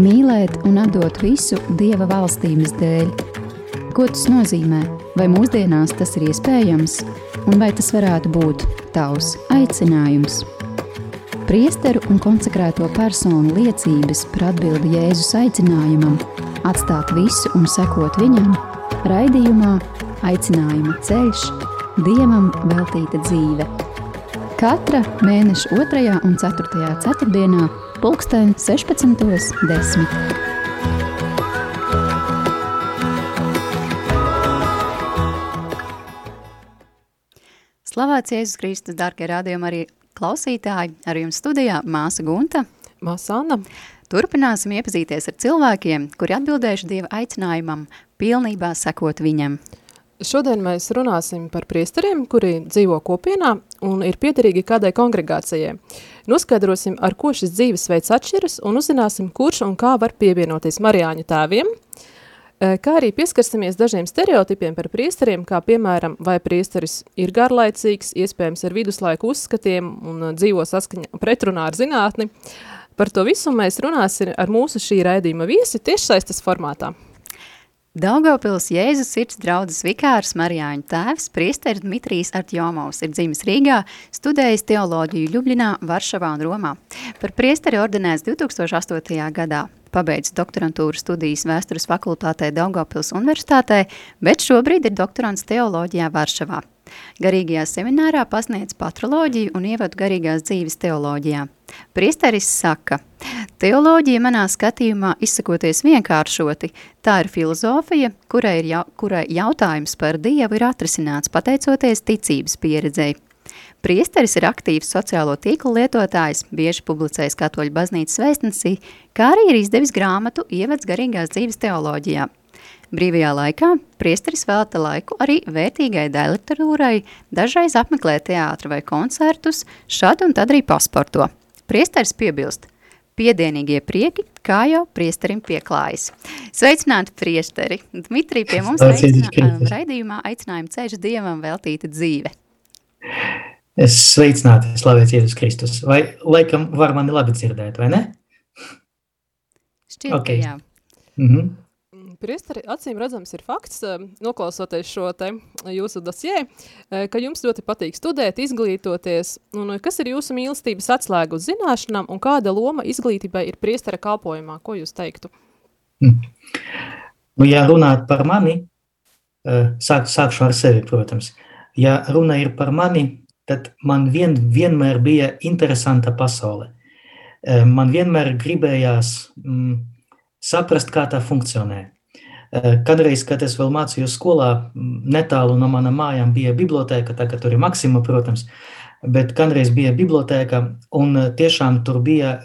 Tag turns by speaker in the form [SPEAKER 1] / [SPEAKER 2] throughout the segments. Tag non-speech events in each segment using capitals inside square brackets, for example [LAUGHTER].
[SPEAKER 1] mīlēt un atdot visu Dieva valstības dēļ. Ko tas nozīmē? Vai mūsdienās tas ir iespējams, un vai tas varētu būt tavs aicinājums? Priesteru un konsekrēto personu liecības par atbildi Jēzus aicinājumam, atstāt visu un sekot viņam, raidījumā Aicinājuma ceļš, Dievam veltīta dzīve. Katra mēneša 2. un 4. ceturtdienā pulksten 16.10. Slavēts Jēzus Kristus, darbie rādījumi arī klausītāji, ar jums studijā māsa Gunta.
[SPEAKER 2] Māsa Anna.
[SPEAKER 1] Turpināsim iepazīties ar cilvēkiem, kuri atbildējuši Dieva aicinājumam pilnībā sekot viņam.
[SPEAKER 2] Šodien mēs runāsim par priesteriem, kuri dzīvo kopienā un ir piederīgi kādai kongregācijai. Noskaidrosim, ar ko šis dzīvesveids atšķiras un uzzināsim, kurš un kā var pievienoties Marijāņu tēviem, kā arī pieskarsimies dažiem stereotipiem par priesteriem, kā piemēram, vai priesteris ir garlaicīgs, iespējams ar viduslaiku uzskatiem un dzīvo saskaņa pretrunā ar zinātni. Par to visu mēs runāsim ar mūsu šī raidījuma viesi tiešsaistes formātā.
[SPEAKER 1] Daugavpils Jēzus sirds draudzes vikārs Marijāņu tēvs, priesteris Dmitrijs Artjomovs, ir dzimis Rīgā, studējis teoloģiju Ljubļinā, Varšavā un Romā. Par priesteri ordinēts 2008. gadā. Pabeidz doktorantūru studijas vēstures fakultātē Daugavpils universitātē, bet šobrīd ir doktorants teoloģijā Varšavā. Garīgajā seminārā pasniedz patroloģiju un ievadu garīgās dzīves teoloģijā. Priesteris saka, teoloģija manā skatījumā izsakoties vienkāršoti, tā ir filozofija, kurai, ir jau, kurai jautājums par Dievu ir atrisināts pateicoties ticības pieredzei. Priesteris ir aktīvs sociālo tīklu lietotājs, bieži publicējis katoļu baznīcas vēstnesī, kā arī ir izdevis grāmatu Ievads garīgās dzīves teoloģijā – Brīvajā laikā priesteris velta laiku arī vērtīgai literatūrai, dažreiz apmeklē teātru vai koncertus, šad un tad arī pasporto. Priesteris piebilst, piedienīgie prieki, kā jau priesterim pieklājas. Sveicināti priesteri! Dmitrī pie mums aicinā, raidījumā aicinājuma ceļš Dievam veltīta dzīve.
[SPEAKER 3] Es sveicināti, slavēts Jēzus Kristus. Vai laikam var mani labi dzirdēt, vai ne?
[SPEAKER 1] Šķiet, okay. ka jā.
[SPEAKER 3] Mm -hmm.
[SPEAKER 2] Priesteri, acīm redzams ir fakts, eh, noklausoties šo te jūsu dosjē, eh, ka jums ļoti patīk studēt, izglītoties, un eh, kas ir jūsu mīlestības atslēga uz zināšanām, un kāda loma izglītībai ir priestera kalpojumā? Ko jūs teiktu?
[SPEAKER 3] Hmm. Nu, ja runāt par mani, sāk, sākšu ar sevi, protams. Ja runa ir par mani, tad man vien, vienmēr bija interesanta pasaule. Man vienmēr gribējās mm, saprast, kā tā funkcionē. Eh, Kadreiz, kad es vēl mācījos skolā, netālu no manām mājām bija biblioteka, tagad tur ir Maksima, protams, bet kādreiz bija biblioteka, un eh, tiešām tur bija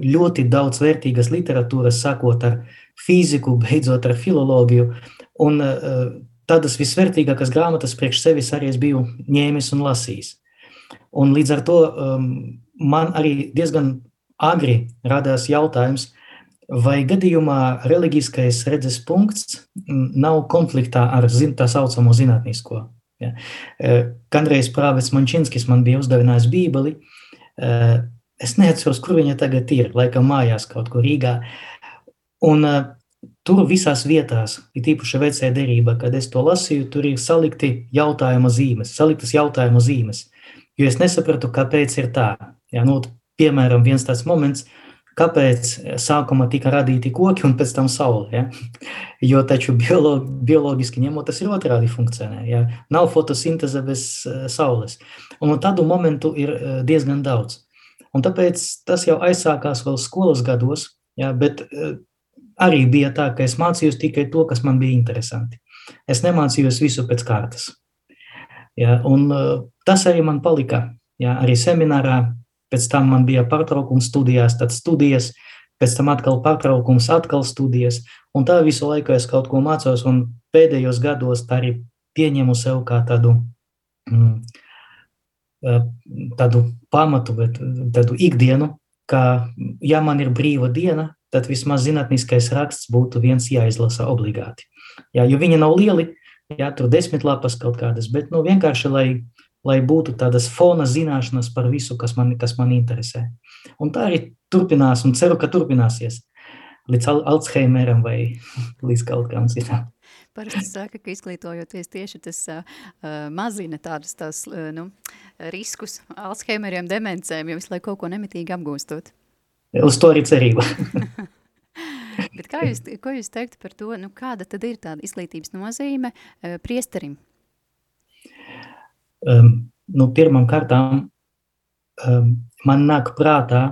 [SPEAKER 3] ļoti daudz vērtīgas literatūras, sākot ar fiziku, beidzot ar filoloģiju, un eh, tādas visvērtīgākās grāmatas priekš sevis arī es biju ņēmis un lasījis. Un līdz ar to um, man arī diezgan agri radās jautājums, vai gadījumā reliģiskais redzes punkts nav konfliktā ar zin, tā saucamo zinātnisko. Ja. Kādreiz Prāvis Mančinskis man bija uzdevinājis bībeli, es neatceros, kur viņa tagad ir, laikam mājās kaut kur Rīgā, un tur visās vietās, ir tīpaši vecē derība, kad es to lasīju, tur ir salikti jautājuma zīmes, saliktas jautājuma zīmes, jo es nesapratu, kāpēc ir tā. Ja, nu, piemēram, viens tāds moments – kāpēc sākumā tika radīti koki un pēc tam saule. Ja? Jo taču biolo, bioloģiski ņemot, tas ir otrādi funkcionē. Ja? Nav fotosintēze bez uh, saules. Un tādu momentu ir uh, diezgan daudz. Un tāpēc tas jau aizsākās vēl skolas gados, ja? bet uh, arī bija tā, ka es mācījos tikai to, kas man bija interesanti. Es nemācījos visu pēc kārtas. Ja? Un tas arī man palika. Ja? Arī seminārā pēc tam man bija pārtraukums studijās, tad studijas, pēc tam atkal pārtraukums, atkal studijas, un tā visu laiku es kaut ko mācos, un pēdējos gados tā arī pieņemu sev kā tādu, mm, tādu pamatu, bet tādu ikdienu, ka, ja man ir brīva diena, tad vismaz zinātniskais raksts būtu viens jāizlasa obligāti. Jā, jo viņi nav lieli, jā, tur desmit lapas kaut kādas, bet nu, vienkārši, lai lai būtu tādas fona zināšanas par visu, kas man, kas man interesē. Un tā arī turpinās, un ceru, ka turpināsies. līdz Al Alzheimeram vai [LAUGHS] līdz kaut kam citam.
[SPEAKER 1] Parasti saka, ka izglītojoties tieši tas uh, mazina tādas tās, uh, nu, riskus Alzheimeriem, demencēm, jo visu laiku kaut ko nemitīgi apgūstot.
[SPEAKER 3] Uz to arī cerība. [LAUGHS] [LAUGHS]
[SPEAKER 1] Bet kā jūs, ko jūs teiktu par to, nu, kāda tad ir tāda izglītības nozīme uh, priesterim?
[SPEAKER 3] Um, nu, pirmam kārtām um, man nāk prātā,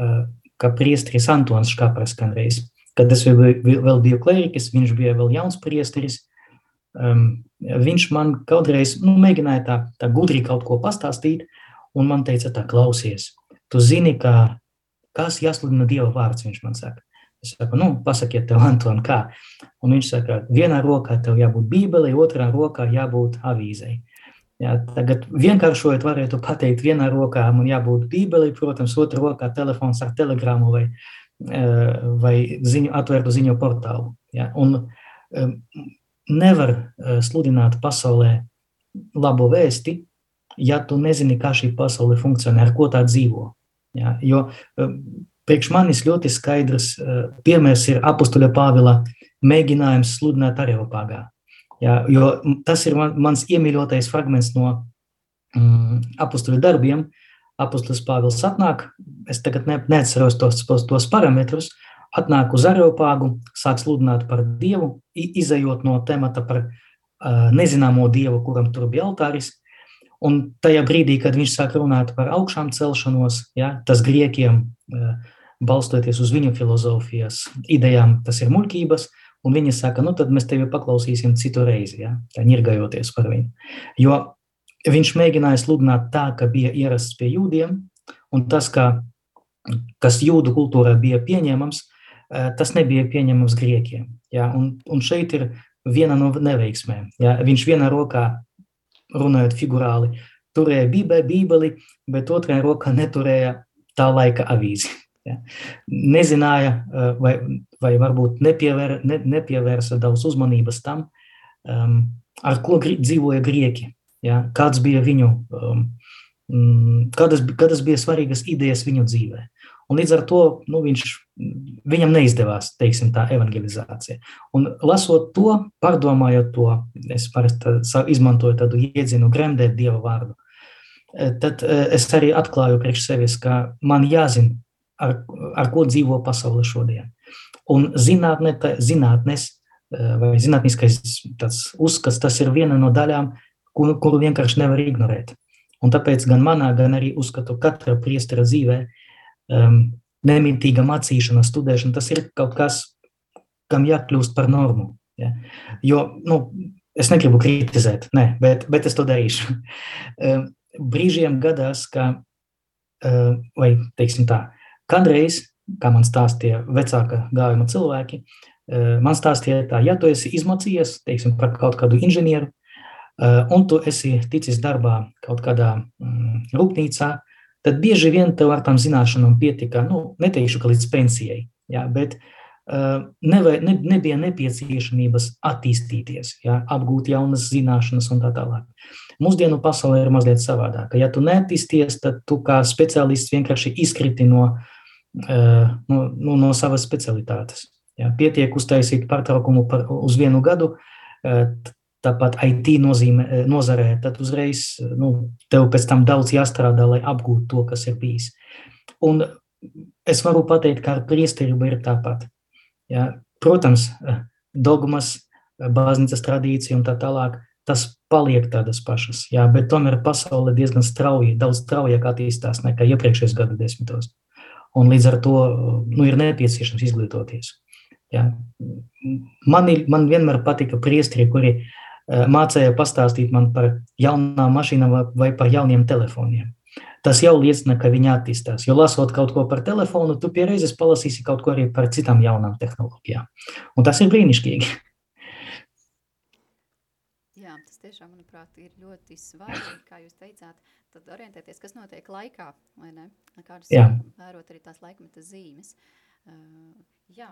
[SPEAKER 3] uh, ka priesteris Antons Škapras kādreiz Kad es vēl, vēl biju kleriķis, viņš bija vēl jauns priesteris. Um, viņš man kādreiz nu, mēģināja tā, tā gudri kaut ko pastāstīt, un man teica, tā klausies. Tu zini, ka, kas jāsludina Dieva vārds, viņš man saka. Es saku, nu, pasakiet tev, Anton, kā. Un viņš saka, vienā rokā tev jābūt bībelei, otrā rokā jābūt avīzei. Jā, tagad vienkāršojot varētu pateikt, vienā rokā man jābūt bībelei, protams, otrā rokā telefons ar telegramu vai Eh, vai ziņu, atvērtu ziņu portālu. Ja? Un eh, nevar eh, sludināt pasaulē labo vēsti, ja tu nezini, kā šī pasaule funkcionē, ar ko tā dzīvo. Ja? Jo priekš manis ļoti skaidrs piemērs ir apustuļa Pāvila mēģinājums sludināt Areopagā. Ja? Jo tas ir man, mans iemīļotais fragments no mm, apustuļa darbiem, uh, apustulis Pāvils atnāk, es tagad ne, neatceros tos, tos parametrus, atnāk uz Areopāgu, sāk sludināt par Dievu, izējot no temata par uh, nezināmo Dievu, kuram tur bija altāris, un tajā brīdī, kad viņš sāk runāt par augšām celšanos, ja, tas griekiem, uh, balstoties uz viņu filozofijas idejām, tas ir muļķības, un viņi saka, nu tad mēs tevi paklausīsim citu reizi, ja, tā ņirgajoties par viņu. Jo viņš mēģināja sludināt tā, ka bija ierasts pie jūdiem, un tas, ka, kas jūdu kultūrā bija pieņemams, eh, tas nebija pieņemams griekiem. Ja? Un, un šeit ir viena no neveiksmēm. Ja? Viņš vienā rokā, runājot figurāli, turēja bībeli, bet otrajā rokā neturēja tā laika avīzi. Ja? Nezināja, eh, vai, vai varbūt nepievēr, ne, nepievērsa daudz uzmanības tam, um, ar ko dzīvoja grieķi. Ja? Kāds bija viņu, um, mm, kādas, kādas bija svarīgas idejas viņu dzīvē. Un līdz ar to nu, viņš, viņam neizdevās teiksim, tā evangelizācija. Un lasot to, pārdomājot to, es parasti izmantoju tādu iedzienu gremdēt Dieva vārdu. E, tad e, es arī atklāju priekš sevis, ka man jāzina, ar, ar ko dzīvo pasaule šodien. Un zinātne, zinātnes e, vai zinātniskais uzskats, tas ir viena no daļām, kuru, kuru vienkārši nevar ignorēt. Un tāpēc gan manā, gan arī uzskatu katra priestera dzīvē um, nemitīga mācīšana, studēšana, tas ir kaut kas, kam jākļūst par normu. Ja? Jo, nu, es negribu kritizēt, ne, bet, bet es to darīšu. Um, [LAUGHS] brīžiem gadās, ka, uh, vai teiksim tā, kādreiz, kā man stāstīja vecāka gājuma cilvēki, uh, man stāstīja tā, ja tu esi izmocījies, teiksim, par kaut kādu inženieru, Eh, un tu esi ticis darbā kaut kādā mm, rūpnīcā, tad bieži vien tev ar tām zināšanām pietika, nu, neteikšu, ka līdz pensijai, jā, bet uh, neve, ne, nebija nepieciešamības attīstīties, jā, apgūt jaunas zināšanas un tā tālāk. Mūsdienu pasaulē ir mazliet savādāk. Ja tu neattīsties, tad tu kā speciālists vienkārši izkriti no, uh, no, no, no savas specialitātes. Jā, pietiek uztaisīt pārtraukumu par, uz vienu gadu, uh, tāpat IT nozīmē, eh, nozarē, tad uzreiz nu, tev pēc tam daudz jāstrādā, lai apgūtu to, kas ir bijis. Un es varu pateikt, ka ar priesterību ir tāpat. Ja? Protams, eh, dogmas, eh, baznīcas tradīcija un tā tālāk, tas paliek tādas pašas, jā, bet tomēr pasaule diezgan strauji, daudz straujāk attīstās nekā iepriekšējos gadu desmitos. Un līdz ar to nu, ir nepieciešams izglītoties. Jā. Man, man vienmēr patika priestri, kuri uh, Eh, mācīja pastāstīt man par jaunām mašīnām vai par jauniem telefoniem. Tas jau liecina, ka viņi attīstās. Jo lasot kaut ko par telefonu, tu pierēzes palasīsi kaut ko arī par citām jaunām tehnoloģijām. Un tas ir brīnišķīgi.
[SPEAKER 1] Jā, tas tiešām, manuprāt, ir ļoti svarīgi, kā jūs teicāt, tad orientēties, kas notiek laikā, vai ne? Kādas jā. vērot arī tās laikmeta zīmes. Uh, jā,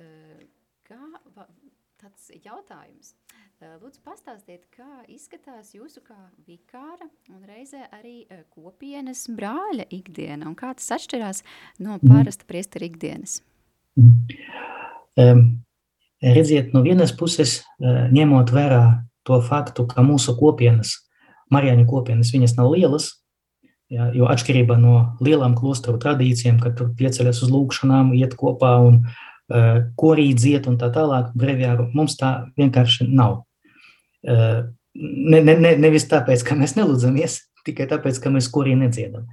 [SPEAKER 1] uh, kā tāds jautājums. Lūdzu, pastāstiet, kā izskatās jūsu kā vikāra un reizē arī kopienas brāļa ikdiena un kā tas atšķirās no mhm. parasta priestera ikdienas?
[SPEAKER 3] Um, redziet, no vienas puses, uh, ņemot vērā to faktu, ka mūsu kopienas, Marijāņu kopienas, viņas nav lielas, ja, jo atšķirībā no lielām klostru tradīcijām, kad tur pieceļas uz lūkšanām, iet kopā un uh, korī dziet un tā tālāk, breviāru, mums tā vienkārši nav. Uh, ne, ne, ne, nevis tāpēc, ka mēs nelūdzamies, tikai tāpēc, ka mēs korī nedziedam.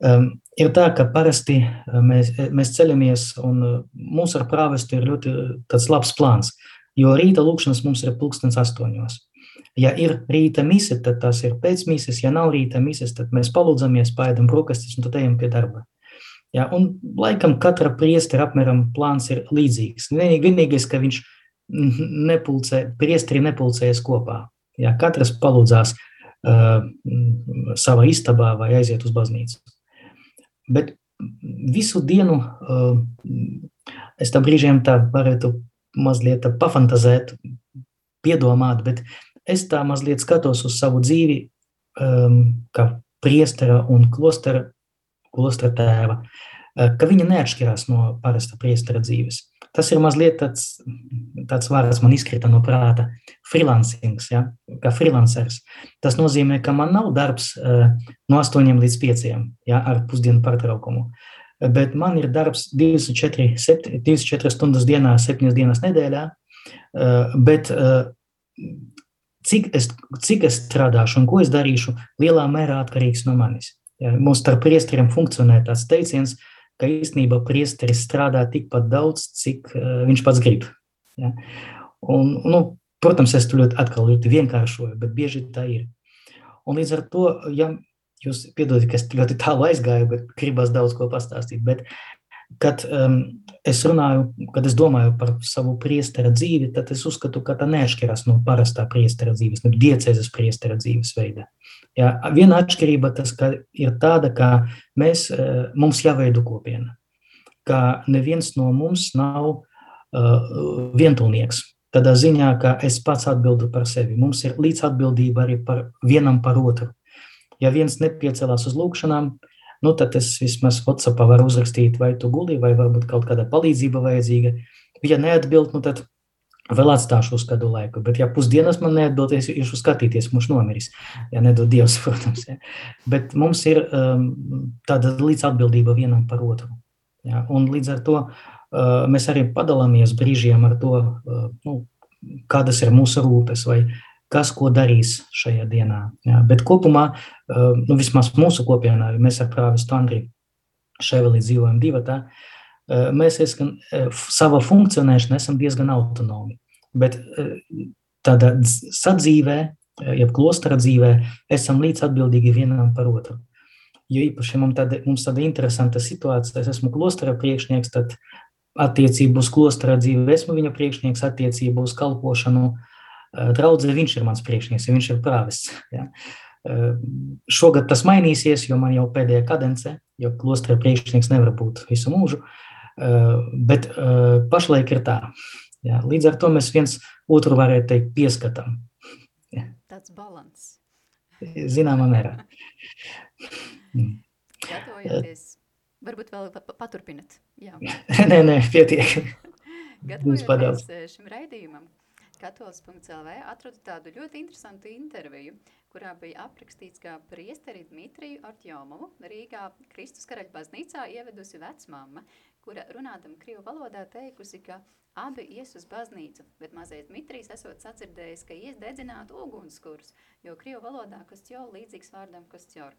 [SPEAKER 3] Um, ir tā, ka parasti mēs, mēs ceļamies, un mums ar prāvestu ir ļoti labs plāns, jo rīta lūkšanas mums ir pulkstens astoņos. Ja ir rīta mise, tad tas ir pēc mises, ja nav rīta mises, tad mēs palūdzamies, paēdam brokastis un tad ejam pie darba. Ja, un laikam katra priestera apmēram plāns ir līdzīgs. Vienīgais, ka viņš nepulcē, priesteri nepulcējas kopā. Ja, katrs palūdzās uh, savā istabā vai aiziet uz baznīcu. Bet visu dienu uh, es tam brīžiem tā varētu mazliet pafantazēt, piedomāt, bet es tā mazliet skatos uz savu dzīvi um, kā priestera un klostera, klostera tēva, uh, ka viņa neatšķirās no parasta priestera dzīves. Tas ir mazliet tāds, tāds vārds man izkrita no prāta, freelancings, ja, kā freelancers. Tas nozīmē, ka man nav darbs uh, no 8 līdz 5, ja, ar pusdienu pārtraukumu. Uh, bet man ir darbs 24, 7, 24 stundas dienā, 7 dienas nedēļā. Eh, bet eh, cik es, cik es strādāšu un ko es darīšu, lielā mērā atkarīgs no manis. Mums starp priesteriem funkcionē tāds teiciens, ka īstenībā priesteris strādā tikpat daudz, cik uh, viņš pats grib. Ja. Un, nu, protams, es to ļoti atkal ļoti vienkāršoju, bet bieži tā ir. Un līdz ar to, ja jūs piedodiet, ka es ļoti tālu aizgāju, bet gribas daudz ko pastāstīt. Bet, kad um, es runāju, kad es domāju par savu priestera dzīvi, tad es uzskatu, ka tā neatšķirās no parastā priestera dzīves, no diecēzes priestera dzīvesveida. Ja, viena atšķirība tas, ir tāda, ka mēs, uh, mums jāveido kopiena, ka neviens no mums nav uh, vientulnieks. Tādā ziņā, ka es pats atbildu par sevi. Mums ir līdzatbildība arī par vienam par otru. Ja viens nepiecēlās uz lūkšanām, nu, tad es vismaz WhatsAppā varu uzrakstīt, vai tu guli, vai varbūt kaut kāda palīdzība vajadzīga. Ja neatbild, nu, tad vēl atstāšu uz kādu laiku. Bet, ja pusdienas man neatbild, es iešu skatīties, mums nomiris. Ja nedod Dievs, [LAUGHS] protams. Ja. Bet mums ir um, tāda līdzatbildība vienam par otru. Ja. Un līdz ar to uh, mēs arī padalāmies brīžiem ar to, uh, nu, kādas ir mūsu rūpes vai kas ko darīs šajā dienā. Jā. Bet kopumā, eh, nu, vismaz mūsu kopienā, mēs ar prāvistu Andriju Ševelī dzīvojam divatā, eh, mēs esam eh, savā funkcionēšanā esam diezgan autonomi. Bet tādā sadzīvē, jeb klostera dzīvē, esam līdz atbildīgi vienam par otru. Jo īpaši mums tāda, mums tāda interesanta situācija, es esmu klostera priekšnieks, tad attiecību uz klostera dzīvi esmu viņa priekšnieks, attiecību uz kalpošanu uh, draudzē viņš ir mans priekšnieks, ja viņš ir prāvests. Ja. Šogad tas mainīsies, jo man jau pēdējā kadence, jo klostra priekšnieks nevar būt visu mūžu, bet pašlaik ir tā. Ja. Līdz ar to mēs viens otru varētu teikt pieskatām.
[SPEAKER 1] Ja. Tāds balans.
[SPEAKER 3] Zināmā mērā.
[SPEAKER 1] Gatavojoties, varbūt vēl paturpinat. Jā. [LAUGHS]
[SPEAKER 3] nē, nē, pietiek. [LAUGHS]
[SPEAKER 1] Gatavojoties šim raidījumam, Katolis.lv atradu tādu ļoti interesantu interviju, kurā bija aprakstīts, kā priesteri Dmitriju Artjomovu Rīgā Kristus karaļa baznīcā ievedusi vecmāma, kura runādam Krievu valodā teikusi, ka abi ies uz baznīcu, bet mazais Dmitrijs esot sacirdējis, ka ies dedzināt ugunskurus, jo Krievu valodā kostjol līdzīgs vārdam kostjor.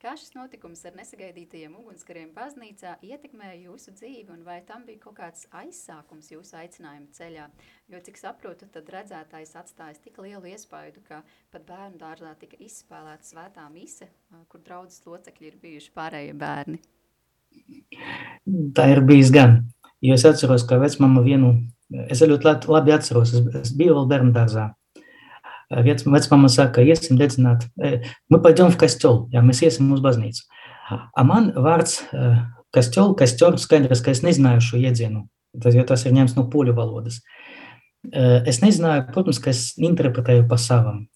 [SPEAKER 1] Kā šis notikums ar nesagaidītajiem ugunskariem baznīcā ietekmēja jūsu dzīvi un vai tam bija kaut kāds aizsākums jūsu aicinājuma ceļā? Jo, cik saprotu, tad redzētājs atstājis tik lielu iespaidu, ka pat bērnu dārzā tika izspēlēta svētā mise, kur draudzes locekļi ir bijuši pārējie bērni.
[SPEAKER 3] Tā ir bijis gan, jo es atceros, ka vecmama vienu, es ļoti labi atceros, es biju vēl bērnu dārzā, Vecmama saka, iesim dedzināt, мы пойдем в костел, jā, mēs iesim uz baznīcu. A man vārds kastел, kastел, skaidrs, ka es nezināju šo iedzienu, tas, jo tas ir ņemts no poļu valodas. Es nezināju, protams, ka es interpretēju pa savam.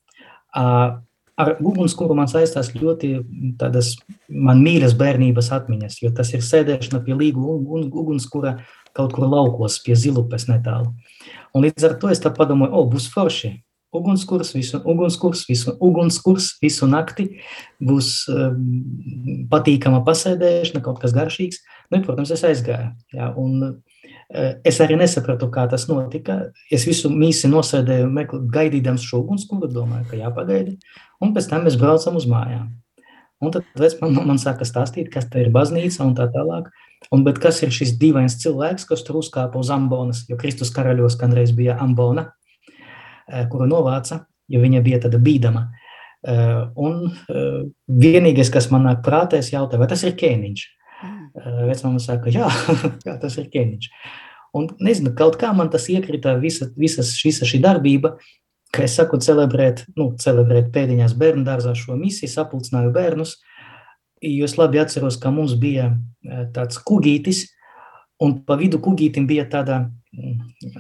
[SPEAKER 3] Ar ugunskura man saistās ļoti tādas man mīļas bērnības atmiņas, jo tas ir sēdēšana pie līgu ugunskura, kaut kur laukos pie zilupes netālu. Un līdz ar to es tā padomāju, o, būs forši, ugunskurs visu, ugunskurs visu, ugunskurs visu nakti, būs um, patīkama pasēdēšana, kaut kas garšīgs. Nu, protams, es aizgāju. Jā, un uh, es arī nesapratu, kā tas notika. Es visu mīsi nosēdēju, mekl, gaidīdams šo ugunskuru, domāju, ka jāpagaida. Un pēc tam mēs braucam uz mājām. Un tad vecmama man saka stāstīt, kas tā ir baznīca un tā tālāk. Un, bet kas ir šis dīvains cilvēks, kas tur uzkāpa uz ambonas, jo Kristus karaļos kādreiz bija ambona, kuru novāca, jo viņa bija tāda bīdama. Eh, un eh, vienīgais, kas man nāk prātā, es jautāju, vai tas ir ķēniņš? Mm. Vecmama saka, jā, [LAUGHS] jā, tas ir ķēniņš. Un nezinu, kaut kā man tas iekrita visa, visas, visa šī darbība, ka es saku celebrēt, nu, celebrēt pēdiņās bērnu dārzā šo misiju, sapulcināju bērnus, jo es labi atceros, ka mums bija tāds kugītis, un pa vidu kugītim bija tāda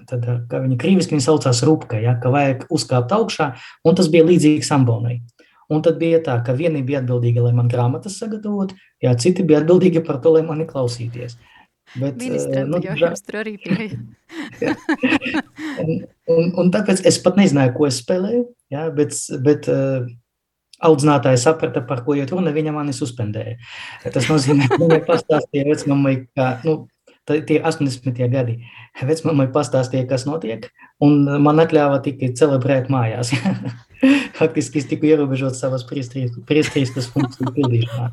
[SPEAKER 3] tad, kā viņa krīviski viņa saucās rupka, ja, ka vajag uzkāpt augšā, un tas bija līdzīgs ambonai. Un tad bija tā, ka vieni bija atbildīgi, lai man grāmatas sagatavot, jā, citi bija atbildīgi par to, lai mani klausīties.
[SPEAKER 1] Bet, Ministram, nu, jā, jums tur arī pieeja. [LAUGHS]
[SPEAKER 3] un, un, un tāpēc es pat nezināju, ko es spēlēju, jā, bet, bet uh, audzinātāja saprata, par ko iet runa, viņa mani suspendēja. Tas nozīmē, ka viņa pastāstīja vecmamai, ka, nu, tie 80. gadi. Vecmāmai pastāstīja, kas notiek, un man atļāva tikai celebrēt mājās. [LAUGHS] Faktiski es tiku ierobežot savas priestrīskas funkciju pildīšanā.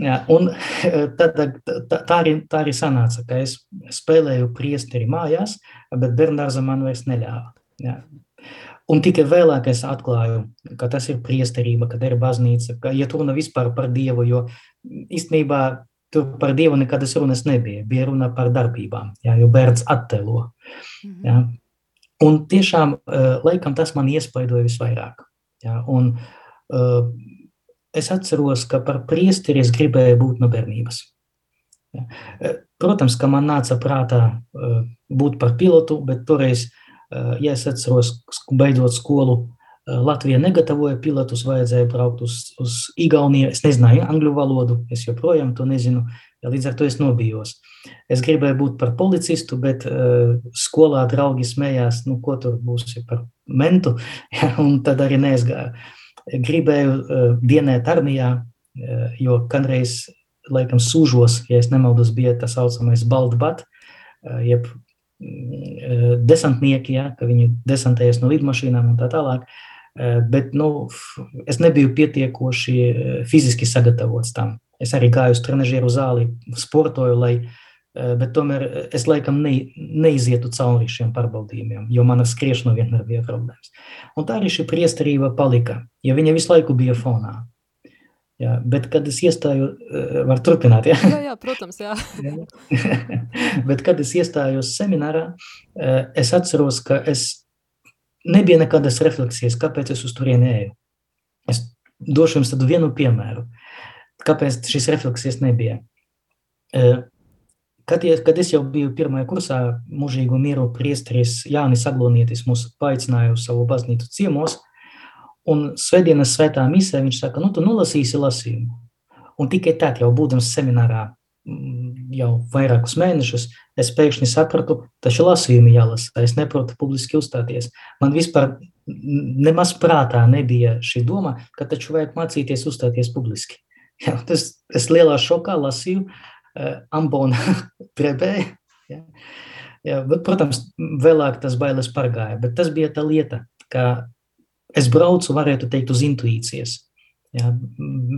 [SPEAKER 3] Jā, un tad, tā, tā, arī, tā arī sanāca, ka es spēlēju priesteri mājās, bet Bernārza man vairs neļāva. Jā. Un tikai vēlāk es atklāju, ka tas ir priesterība, ka ir baznīca, ka iet runa vispār par Dievu, jo īstenībā Tur par Dievu nekādas runas nebija. Bija runa par darbībām, jā, jo bērns attēlo. Mhm. Jā. Un tiešām, eh, laikam, tas man iespaidoja visvairāk. Jā, un, uh, es atceros, ka par priesteri es gribēju būt no bērnības. Eh, protams, ka man nāca prātā būt par pilotu, bet toreiz, ja es atceros, beidzot skolu, Latvija negatavoja pilotus, vajadzēja braukt uz, uz Igauniju. Es nezināju angļu valodu, es joprojām to nezinu, ja līdz ar to es nobijos. Es gribēju būt par policistu, bet uh, skolā draugi smējās, nu, ko tur būsi par mentu, ja, un tad arī neaizgāju. Gribēju uh, dienēt armijā, uh, jo kādreiz, laikam, sūžos, ja es nemaldos, bija tas saucamais baldbat, uh, jeb uh, desantnieki, ja, ka viņi desantējas no lidmašīnām un tā tālāk. Uh, bet nu, es nebiju pietiekoši eh, fiziski sagatavots tam. Es arī gāju uz trenižeru zāli, sportoju, lai, eh, bet tomēr es laikam ne, neizietu cauri šiem pārbaudījumiem, jo man ar skriešanu vienmēr bija problēmas. Un tā arī šī priesterība palika, jo viņa visu laiku bija fonā. Jā, bet, kad es iestāju, var turpināt,
[SPEAKER 2] ja? jā? Jā, protams, jā. [LAUGHS]
[SPEAKER 3] bet, kad es iestājos seminārā, es atceros, ka es nebija nekādas refleksijas, kāpēc es uz turieni eju. Es došu jums tādu vienu piemēru, kāpēc šīs refleksijas nebija. Kad, kad es jau biju pirmajā kursā, mūžīgu mieru priesteris Jānis Aglonietis mūs paaicināja uz savu baznīcu ciemos, un svētdienas svētā misē viņš saka, nu tu nolasīsi lasījumu. Un tikai tad jau būdams seminārā jau vairākus mēnešus, es pēkšņi sapratu, taču lasījumi jālasa, es neprotu publiski uzstāties. Man vispār nemaz prātā nebija šī doma, ka taču vajag mācīties uzstāties publiski. [LAUGHS] Ja, tas, es lielā šokā lasīju uh, ambona [LAUGHS] trebē, ja. Ja, bet, protams, vēlāk tas bailes pargāja, bet tas bija tā lieta, ka es braucu, varētu teikt, uz intuīcijas. Ja,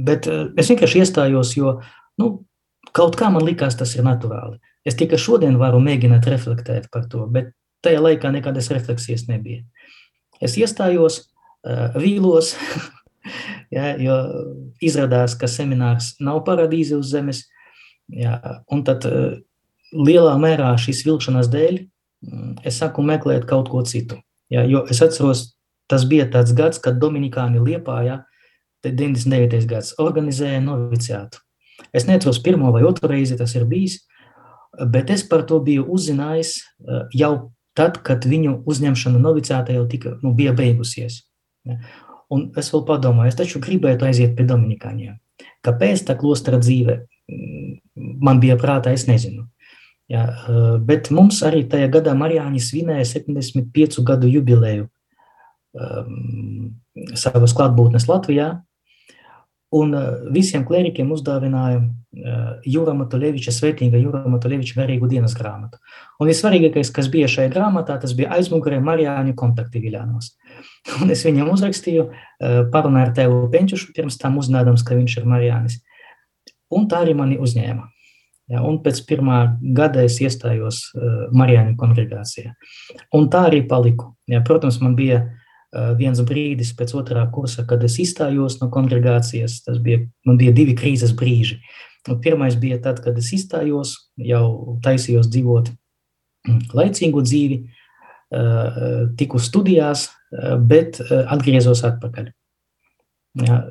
[SPEAKER 3] bet uh, es vienkārši iestājos, jo, nu, Kaut kā man likās, tas ir naturāli. Es tikai šodien varu mēģināt reflektēt par to, bet tajā laikā nekādas refleksijas nebija. Es iestājos, uh, vīlos, [LAUGHS] ja, jo izrādās, ka seminārs nav paradīze uz zemes, ja, un tad uh, lielā mērā šīs vilšanās dēļ um, es saku meklēt kaut ko citu. Ja, jo es atceros, tas bija tāds gads, kad Dominikāni Liepājā, 99. gads, organizēja noviciātu. Es neatceros pirmo vai otru reizi tas ir bijis, bet es par to biju uzzinājis eh, jau tad, kad viņu uzņemšana novicēta jau tika, nu, bija beigusies. Un es vēl padomāju, es taču gribētu aiziet pie Dominikāņiem. Kāpēc tā klostra dzīve mm, man bija prātā, es nezinu. Jā, bet mums arī tajā gadā Marijāņi svinēja 75 gadu jubileju um, savas klātbūtnes Latvijā, un visiem klerikiem uzdāvināja uh, Jūra Matuleviča, svētīga Jūra Matuleviča garīgu dienas grāmatu. Un visvarīgākais, kas bija šajā grāmatā, tas bija aizmugurē Marijāņu kontakti Viļānos. [LAUGHS] Un es viņam uzrakstīju, uh, parunāju ar tevu Penčušu, pirms tam uzzinādams, ka viņš ir Marijānis. Un tā arī mani uzņēma. Ja, un pēc pirmā gada es iestājos Marijāņu kongregācijā. Un tā arī paliku. Ja, protams, man bija uh, viens brīdis pēc otrā kursa, kad es izstājos no kongregācijas. Tas bija, man bija divi krīzes brīži. Un pirmais bija tad, kad es izstājos, jau taisījos dzīvot mm, laicīgu dzīvi, uh, tiku studijās, uh, bet atgriezos atpakaļ. Ja,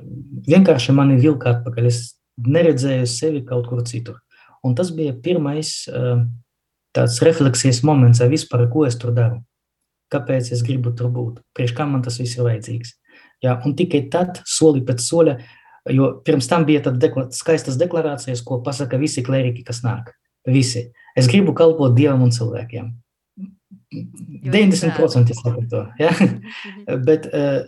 [SPEAKER 3] vienkārši mani vilka atpakaļ. Es neredzēju sevi kaut kur citur. Un tas bija pirmais tāds refleksijas moments, vispār, ko es tur daru. Kāpēc es gribu tur būt? Priekš kam man tas viss ir vajadzīgs? Jā, un tikai tad, soli pēc soļa, jo pirms tam bija dekla skaistas deklarācijas, ko pasaka visi klēriki, kas nāk. Visi. Es gribu kalpot Dievam un cilvēkiem. 90% saka to. Ja? [LAUGHS] Bet uh,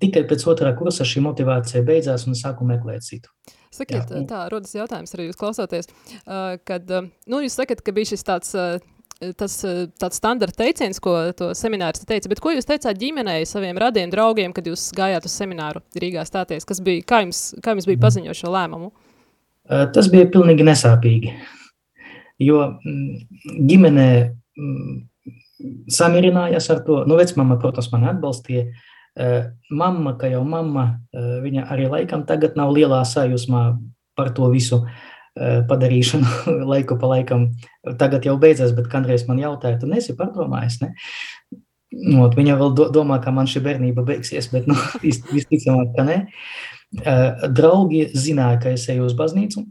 [SPEAKER 3] tikai pēc otrā kursa šī motivācija beidzās un sāku meklēt citu.
[SPEAKER 2] Sakiet, Jā. tā rodas jautājums arī jūs klausoties, uh, kad, uh, nu, jūs sakat, ka bija šis tāds, uh, tas tāds standarta teiciens, ko to seminārs teica, bet ko jūs teicāt ģimenei, saviem radiem draugiem, kad jūs gājāt uz semināru Rīgā stāties, kas bija, kā jums, kā jums bija paziņot šo lēmumu?
[SPEAKER 3] Tas bija pilnīgi nesāpīgi, jo mm, ģimenē mm, samierinājās ar to, nu, vecmama, protams, mani atbalstīja, Mamma, kā jau mamma, viņa arī laikam tagad nav lielā sajūsmā par to visu padarīšanu laiku pa laikam. Tagad jau beidzas, bet kādreiz man jautāja, tu nesi pārdomājis, ne? Nu, viņa vēl do, domā, ka man šī bērnība beigsies, bet nu, visticamāk, ka ne. Draugi zināja, ka es eju uz baznīcu,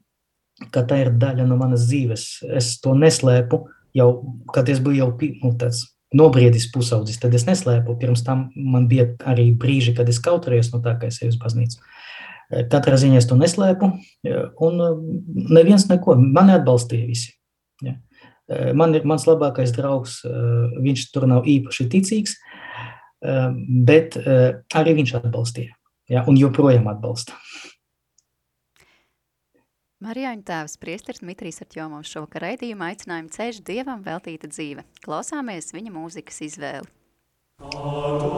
[SPEAKER 3] ka tā ir daļa no manas dzīves. Es to neslēpu jau, kad es biju jau nu, tāds nobriedis pusaudzis, tad es neslēpu. Pirms tam man bija arī brīži, kad es kautrējos no tā, ka es eju uz baznīcu. Eh, katrā ziņā es to neslēpu, eh, un eh, neviens neko, mani atbalstīja visi. Ja. Man ir mans labākais draugs, viņš tur nav īpaši ticīgs, bet arī viņš atbalstīja, ja, un joprojām atbalsta.
[SPEAKER 1] Marijāņu tēvs priesteris Dmitrijs Artjomovs šovakar raidījuma aicinājumu ceļš Dievam veltīta dzīve. Klausāmies viņa mūzikas izvēli. Adorate,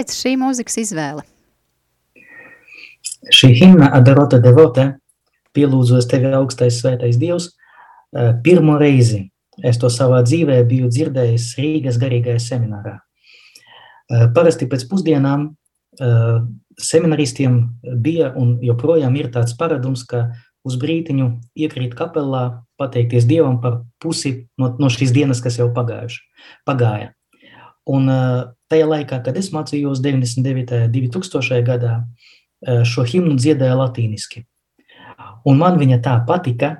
[SPEAKER 1] kāpēc šī mūzikas izvēle?
[SPEAKER 3] Šī himna Adarota Devote, pielūdzos tevi augstais svētais Dievs, eh, pirmo reizi es to savā dzīvē biju dzirdējis Rīgas garīgajā seminārā. Eh, parasti pēc pusdienām eh, seminaristiem bija un joprojām ir tāds paradums, ka uz brītiņu iekrīt kapelā, pateikties Dievam par pusi no, no šīs dienas, kas jau pagājuši, pagāja. Un tajā laikā, kad es mācījos 99. 2000. gadā, šo himnu dziedāja latīniski. Un man viņa tā patika,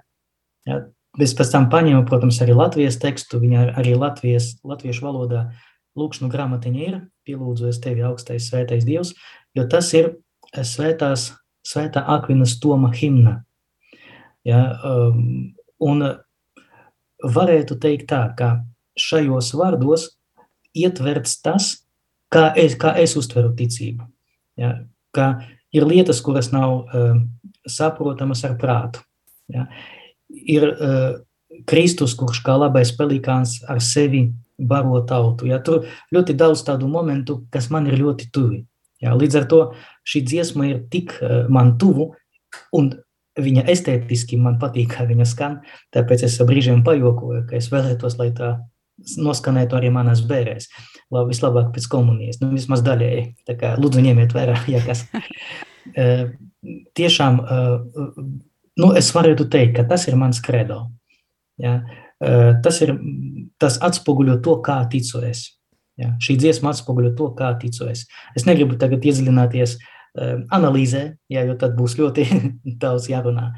[SPEAKER 3] ja, es pēc tam paņēmu, protams, arī Latvijas tekstu, viņa arī Latvijas, latviešu valodā lūkšanu grāmatiņa ir, pielūdzu es tevi augstais svētais Dievs, jo tas ir svētās, svētā Akvinas Toma himna. Ja, um, un varētu teikt tā, ka šajos vārdos ietverts tas, kā es, kā es uztveru ticību. Ja? Ka ir lietas, kuras nav uh, saprotamas ar prātu. Ja? Ir uh, Kristus, kurš kā labais pelikāns ar sevi baro tautu. Ja? Tur ļoti daudz tādu momentu, kas man ir ļoti tuvi. Ja? Līdz ar to šī dziesma ir tik uh, man tuvu, un viņa estētiski man patīk, kā viņa skan, tāpēc es brīžiem pajokoju, ka es vēlētos, lai tā noskanētu arī manās bērēs. Labi, vislabāk pēc komunijas, nu vismaz daļēji. Tā kā lūdzu ņemiet vērā, [LAUGHS] ja kas. Uh, [LAUGHS] tiešām, uh, nu es varētu teikt, ka tas ir mans kredo. Ja? Uh, tas ir, tas atspoguļo to, kā ticu es. Ja? Šī dziesma atspoguļo to, kā ticu es. Es negribu tagad iedziļināties analīzē, ja, jo tad būs ļoti [LAUGHS] daudz jārunā.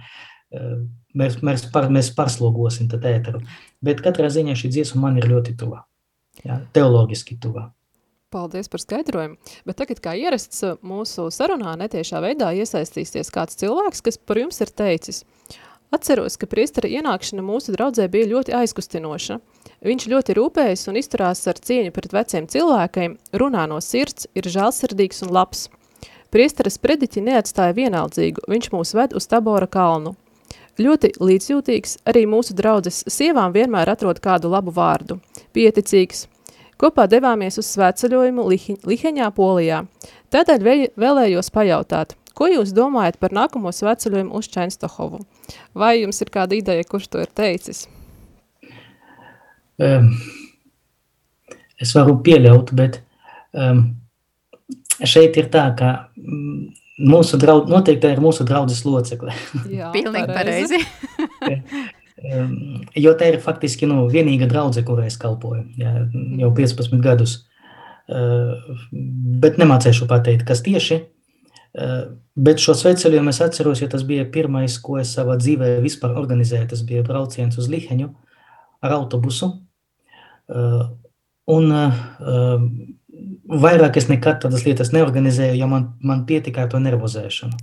[SPEAKER 3] Mēs, mēs, par, mēs pārslogosim tad ēteru. Bet katrā ziņā šī dziesma man ir ļoti tuva, jā, teologiski tuva.
[SPEAKER 2] Paldies par skaidrojumu. Bet tagad, kā ierasts mūsu sarunā, netiešā veidā iesaistīsies kāds cilvēks, kas par jums ir teicis. Atceros, ka priestara ienākšana mūsu draudzē bija ļoti aizkustinoša. Viņš ļoti rūpējas un izturās ar cieņu pret veciem cilvēkiem, runā no sirds, ir žēlsirdīgs un labs. Priestaras prediķi neatstāja vienaldzīgu, viņš mūs ved uz Tabora kalnu. Ļoti līdzjūtīgs, arī mūsu draudzes sievām vienmēr atrod kādu labu vārdu. Pieticīgs. Kopā devāmies uz svētceļojumu Liheņā, Polijā. Tādēļ vēlējos pajautāt, ko jūs domājat par nākamo svētceļojumu uz Čenstohovu? Vai jums ir kāda ideja, kurš to ir teicis?
[SPEAKER 3] Um, es varu pieļaut, bet um, šeit ir tā, ka mm, mūsu draudz, noteikti ir mūsu draudzes locekle. [LAUGHS]
[SPEAKER 1] Jā, Pilnīgi pareizi. [LAUGHS]
[SPEAKER 3] jo tā ir faktiski nu, vienīga draudze, kurai es kalpoju jā, jau 15 mhm. gadus. Bet nemācēšu pateikt, kas tieši. Bet šo sveceļojumu es atceros, jo tas bija pirmais, ko es savā dzīvē vispār organizēju. Tas bija brauciens uz Liheņu ar autobusu. Un vairāk es nekad tādas lietas neorganizēju, jo man, man pietika ar to nervozēšanu.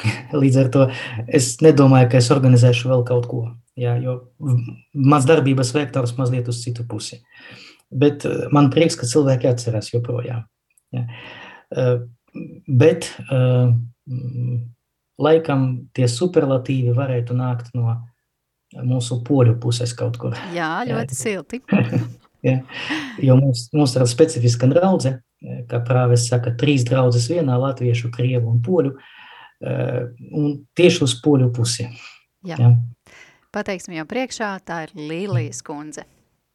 [SPEAKER 3] [LAUGHS] Līdz ar to es nedomāju, ka es organizēšu vēl kaut ko, jā, jo mans darbības vektors mazliet uz citu pusi. Bet eh, man prieks, ka cilvēki atcerās joprojām. Jā. Eh, bet eh, laikam tie superlatīvi varētu nākt no mūsu poļu puses kaut kur.
[SPEAKER 1] Jā, ļoti silti. [LAUGHS]
[SPEAKER 3] Ja? Jo mums, mums ir specifiska draudze, kā prāves saka, trīs draudzes vienā, latviešu, krievu un poļu, eh, un tieši uz poļu pusi.
[SPEAKER 1] Jā. Ja? Pateiksim jau priekšā, tā ir Līlijas kundze.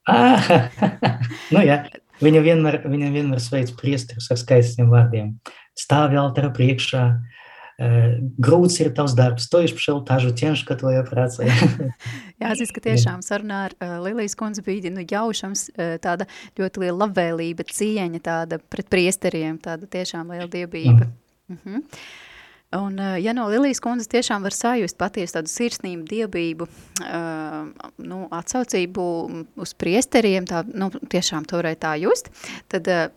[SPEAKER 3] Ah, [LAUGHS] nu jā, viņa vienmēr, viņa vienmēr sveic priesterus ar skaistiem vārdiem. Stāvi altara priekšā, uh, Grūts ir tavs darbs, to išpšel tažu ķenška tvoja prāca. [LAUGHS]
[SPEAKER 1] Jāsīs, ka tiešām sarunā ar uh, Lilijas kundze bija nu, jaušams uh, tāda ļoti liela labvēlība, cieņa tāda pret priesteriem, tāda tiešām liela dievība. Mm. Uh -huh. Un, ja no Lilijas kundzes tiešām var sajust patiesu tādu sirsnību, dievību, uh, nu, atsaucību uz priesteriem, tā, nu, tiešām to varēja tā just, tad uh,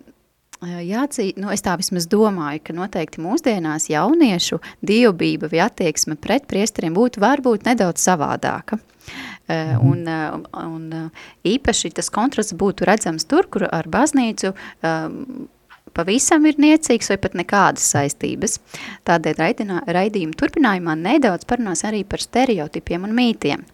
[SPEAKER 1] Jācī, nu es tā vismaz domāju, ka noteikti mūsdienās jauniešu dievbība vai attieksme pret priesteriem būtu varbūt nedaudz savādāka. Mhm. Un, un īpaši tas kontrasts būtu redzams tur, kur ar baznīcu pavisam ir niecīgs vai pat nekādas saistības. Tādēļ raidinā, raidījuma turpinājumā nedaudz parunās arī par stereotipiem un mītiem.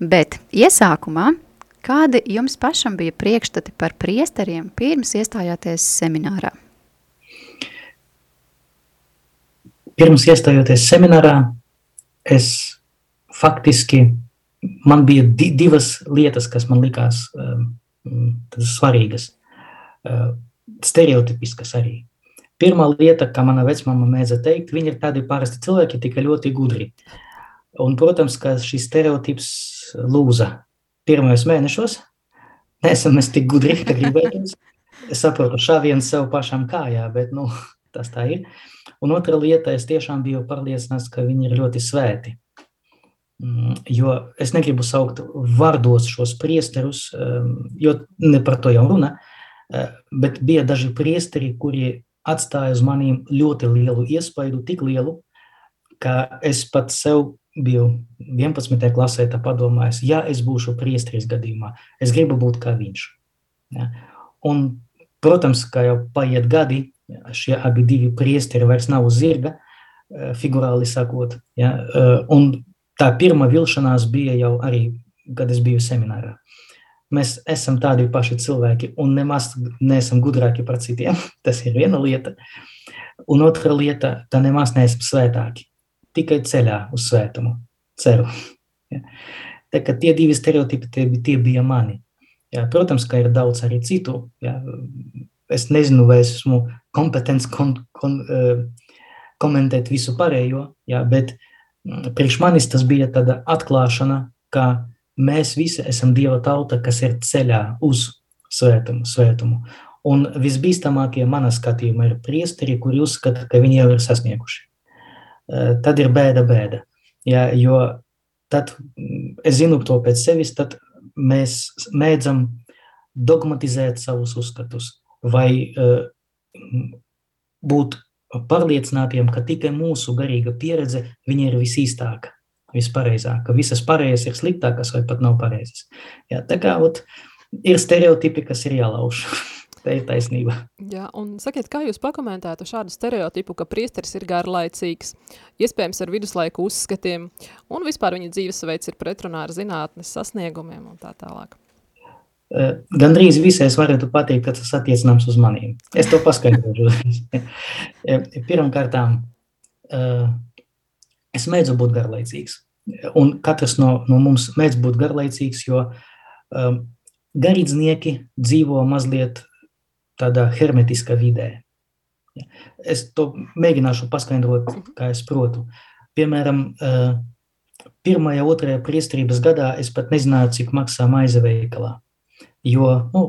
[SPEAKER 1] Bet iesākumā Kādi jums pašam bija priekšstati par priesteriem pirms iestājāties seminārā?
[SPEAKER 3] Pirms iestājoties seminārā, es faktiski, man bija di divas lietas, kas man likās um, svarīgas, uh, stereotipiskas arī. Pirmā lieta, kā mana vecmama mēdza teikt, viņi ir tādi parasti cilvēki, tikai ļoti gudri. Un, protams, ka šis stereotips lūza pirmajos mēnešos. Neesam mēs tik gudri, ka gribētos. Es saprotu, šāviens sev pašam kājā, bet nu, tas tā ir. Un otra lieta, es tiešām biju pārliecināts, ka viņi ir ļoti svēti. Mm, jo es negribu saukt vārdos šos priesterus, um, jo ne par to jau runa, uh, bet bija daži priesteri, kuri atstāja uz maniem ļoti lielu iespaidu, tik lielu, ka es pat sev biju 11. klasē padomājis, ja es būšu priesteris gadījumā, es gribu būt kā viņš. Ja? Un, protams, kā jau paiet gadi, šie abi divi priesteri vairs nav uz zirga, eh, figurāli sakot. Ja? Eh, un tā pirmā vilšanās bija jau arī, kad es biju seminārā. Mēs esam tādi paši cilvēki un nemaz neesam gudrāki par citiem. [LAUGHS] Tas ir viena lieta. Un otra lieta, tā nemaz neesam svētāki tikai ceļā uz svētumu. Ceru. Ja. Tā, tie divi stereotipi tie, tie bija mani. Ja, protams, ka ir daudz arī citu. Ja. Es nezinu, vai es esmu kompetents kon, kon, uh, komentēt visu pārējo, ja, bet mm, priekš manis tas bija tāda atklāšana, ka mēs visi esam Dieva tauta, kas ir ceļā uz svētumu. svētumu. Un visbīstamākie manā skatījumā ir priesteri, kuri uzskata, ka viņi jau ir sasnieguši. Eh, tad ir bēda, bēda. Ja, jo tad mm, es zinu to pēc sevis, tad mēs mēdzam dogmatizēt savus uzskatus vai uh, būt pārliecinātiem, ka tikai mūsu garīga pieredze ir visīstāka, vispareizāka. Visas pārējās ir sliktākas vai pat nav pareizas. Ja, tā kā ot, ir stereotipi, kas ir jālauž. [LAUGHS] Tā ir taisnība.
[SPEAKER 2] Jā, un sakiet, kā jūs pakomentētu šādu stereotipu, ka priesteris ir garlaicīgs, iespējams ar viduslaiku uzskatiem, un vispār viņa dzīvesveids ir pretrunā ar zinātnes sasniegumiem un tā tālāk?
[SPEAKER 3] Gan drīz visai es varētu pateikt, ka tas attiecināms uz maniem. Es to paskaidrošu. [LAUGHS] Pirmkārtām, es mēdzu būt garlaicīgs. Un katrs no, no mums mēdz būt garlaicīgs, jo um, garīdznieki dzīvo mazliet tādā hermetiskā vidē. Es to mēģināšu paskaidrot, kā es protu. Piemēram, pirmajā, otrajā priestrības gadā es pat nezināju, cik maksā maize veikalā. Jo nu,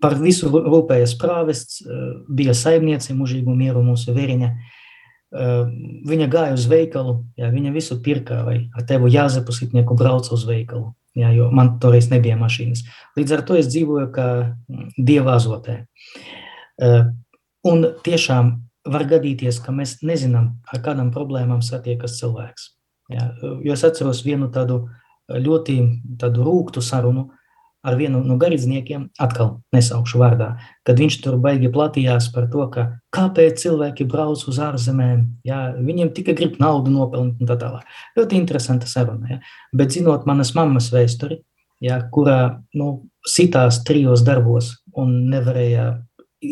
[SPEAKER 3] par visu rūpējas prāvests, bija saimniece mūžīgu mieru mūsu veriņa. Viņa gāja uz veikalu, jā, viņa visu pirka, vai ar tevu Jāzepu Sitnieku brauca uz veikalu, jā, jo man toreiz nebija mašīnas. Līdz ar to es dzīvoju kā dieva azotē. Eh, un tiešām var gadīties, ka mēs nezinām, ar kādām problēmām satiekas cilvēks. Ja, jo es atceros vienu tādu ļoti tādu rūktu sarunu ar vienu no garīdzniekiem, atkal nesaukšu vārdā, kad viņš tur baigi platījās par to, ka kāpēc cilvēki brauc uz ārzemēm, ja, viņiem tikai grib naudu nopelnīt un tā tālāk. Ļoti interesanta saruna, ja. bet zinot manas mammas vēsturi, ja, kurā nu, sitās trijos darbos un nevarēja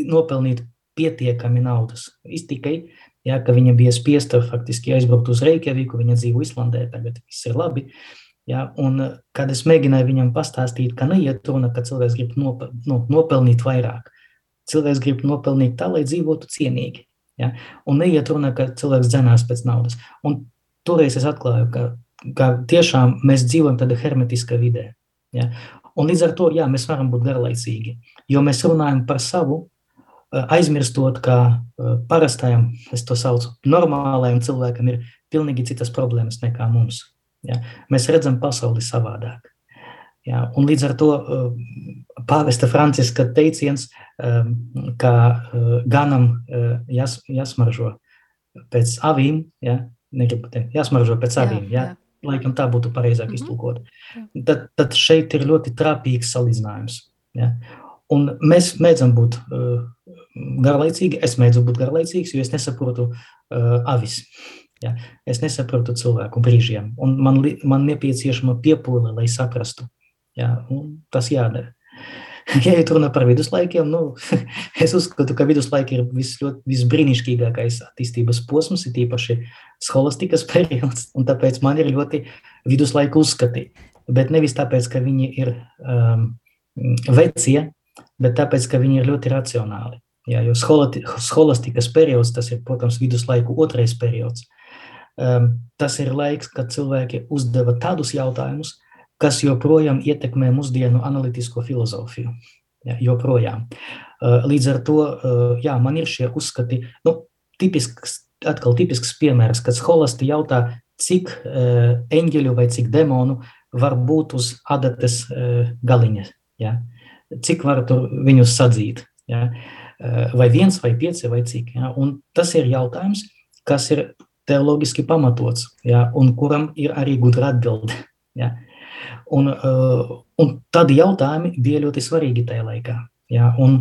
[SPEAKER 3] nopelnīt pietiekami naudas. Iztikai, ja, ka viņa bija spiesta faktiski aizbraukt uz Reikjaviku, viņa dzīvo Islandē, tagad viss ir labi. Ja, un, kad es mēģināju viņam pastāstīt, ka neiet runa, ka cilvēks grib nopel, nu, nopelnīt vairāk. Cilvēks grib nopelnīt tā, lai dzīvotu cienīgi. Ja, un neiet runa, ka cilvēks dzenās pēc naudas. Un toreiz es atklāju, ka, ka tiešām mēs dzīvojam tādā hermetiskā vidē. Ja. Un līdz ar to, jā, mēs varam būt garlaicīgi, jo mēs runājam par savu Eh, aizmirstot, ka eh, parastajam, es to saucu, normālajam cilvēkam ir pilnīgi citas problēmas nekā mums. Ja? Mēs redzam pasauli savādāk. Ja? Un līdz ar to eh, pāvesta Franciska teiciens, ka ganam jas, jāsmaržo pēc avīm, ja? negribu teikt, jāsmaržo pēc avīm, ja? laikam tā būtu pareizāk mm -hmm. iztulkot. Tad, tad šeit ir ļoti trāpīgs salīdzinājums. Ja? Un mēs mēdzam būt uh, garlaicīgi, es mēdzu būt garlaicīgs, jo es nesaprotu uh, avis. Ja? Es nesaprotu cilvēku brīžiem, un man, man nepieciešama piepūle, lai saprastu. Jā, tas jādara. [LAUGHS] Ja ir runa par viduslaikiem, nu, [LAUGHS] es uzskatu, ka viduslaiki ir vis, ļoti, visbrīnišķīgākais attīstības posms, ir īpaši scholastikas [LAUGHS] periods, un tāpēc man ir ļoti viduslaiku uzskati. Bet nevis tāpēc, ka viņi ir um, vecie, bet tāpēc, ka viņi ir ļoti racionāli. Jā, jo scholastikas periods, tas ir, protams, viduslaiku otrais periods. Um, tas ir laiks, kad cilvēki uzdeva tādus jautājumus, kas joprojām ietekmē mūsdienu analītisko filozofiju. Ja, joprojām. Uh, līdz ar to, uh, jā, man ir šie uzskati, nu, tipisks, atkal tipisks piemērs, kad skolasti jautā, cik eņģeļu vai cik demonu var būt uz adates galiņa, ja? cik var tur viņus sadzīt, ja? vai viens, vai pieci, vai cik. Ja? Un tas ir jautājums, kas ir teoloģiski pamatots, ja? un kuram ir arī gudra atbilde. Ja? Un, uh, un tādi jautājumi bija ļoti svarīgi tajā laikā. Ja? Un,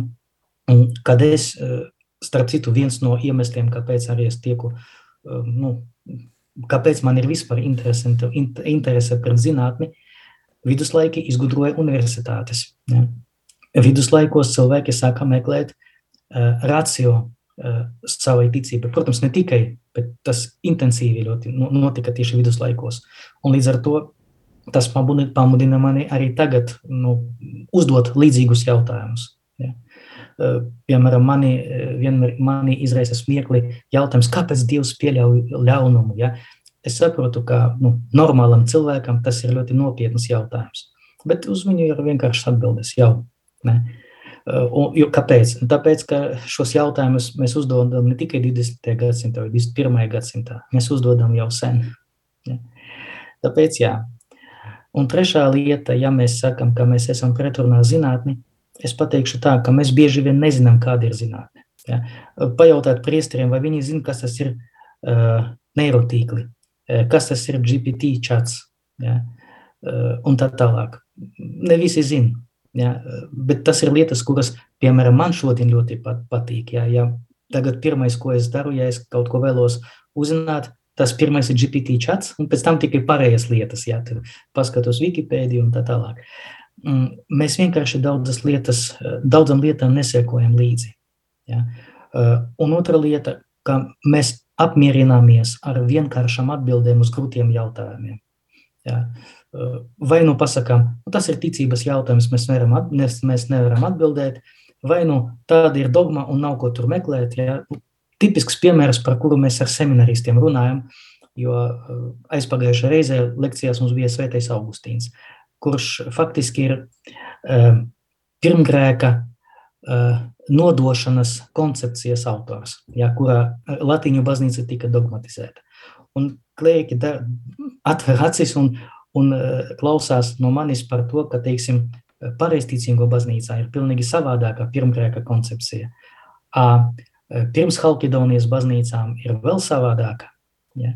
[SPEAKER 3] un kad es, uh, starp citu, viens no iemesliem, kāpēc arī es tieku, uh, nu, kāpēc man ir vispār interese par zinātni, viduslaiki izgudroja universitātes. Ja? Viduslaikos cilvēki sāka meklēt uh, racio uh, savai ticībai. Protams, ne tikai, bet tas intensīvi ļoti notika tieši viduslaikos. Un līdz ar to tas pamudina mani arī tagad nu, uzdot līdzīgus jautājumus. Ja. Piemēram, mani vienmēr mani izraisa smiekli jautājums, kāpēc Dievs pieļauj ļaunumu. Ja? Es saprotu, ka nu, normālam cilvēkam tas ir ļoti nopietns jautājums, bet uz viņu ir vienkārši atbildes jau. Ne? Un, jo, kāpēc? Nu, tāpēc, ka šos jautājumus mēs uzdodam ne tikai 20. gadsimtā vai 21. gadsimtā, mēs uzdodam jau sen. Ja? Tāpēc, jā, Un trešā lieta, ja mēs sakam, ka mēs esam pretrunā zinātni, es pateikšu tā, ka mēs bieži vien nezinām, kāda ir zinātne. Ja? Pajautāt priesteriem, vai viņi zina, kas tas ir uh, neirotīkli, kas tas ir GPT čats, ja? uh, un tā tālāk. Ne visi zina, ja? bet tas ir lietas, kuras, piemēram, man šodien ļoti pat, patīk. Ja? Ja tagad pirmais, ko es daru, ja es kaut ko vēlos uzzināt, tas pirmais ir GPT chats, un pēc tam tikai pārējās lietas, ja tur paskatos Wikipēdiju un tā tālāk. Mm, mēs vienkārši daudzas lietas, daudzam lietām nesekojam līdzi. Ja? Uh, un otra lieta, ka mēs apmierināmies ar vienkāršām atbildēm uz grūtiem jautājumiem. Ja? Uh, vai nu pasakām, nu, tas ir ticības jautājums, mēs nevaram, at, mēs nevaram atbildēt, vai nu tāda ir dogma un nav ko tur meklēt. Ja? tipisks piemērs, par kuru mēs ar semināristiem runājam, jo eh, aizpagājušajā reizē lekcijās mums bija Svētais Augustīns, kurš faktiski ir uh, pirmgrēka uh, nodošanas koncepcijas autors, ja, kurā Latīņu baznīca tika dogmatizēta. Un klieki atver acis un, un uh, klausās no manis par to, ka, teiksim, pareizticīgo baznīcā ir pilnīgi savādāka pirmgrēka koncepcija. Uh, Eh, pirms Halkidonijas baznīcām ir vēl savādāka. Ja?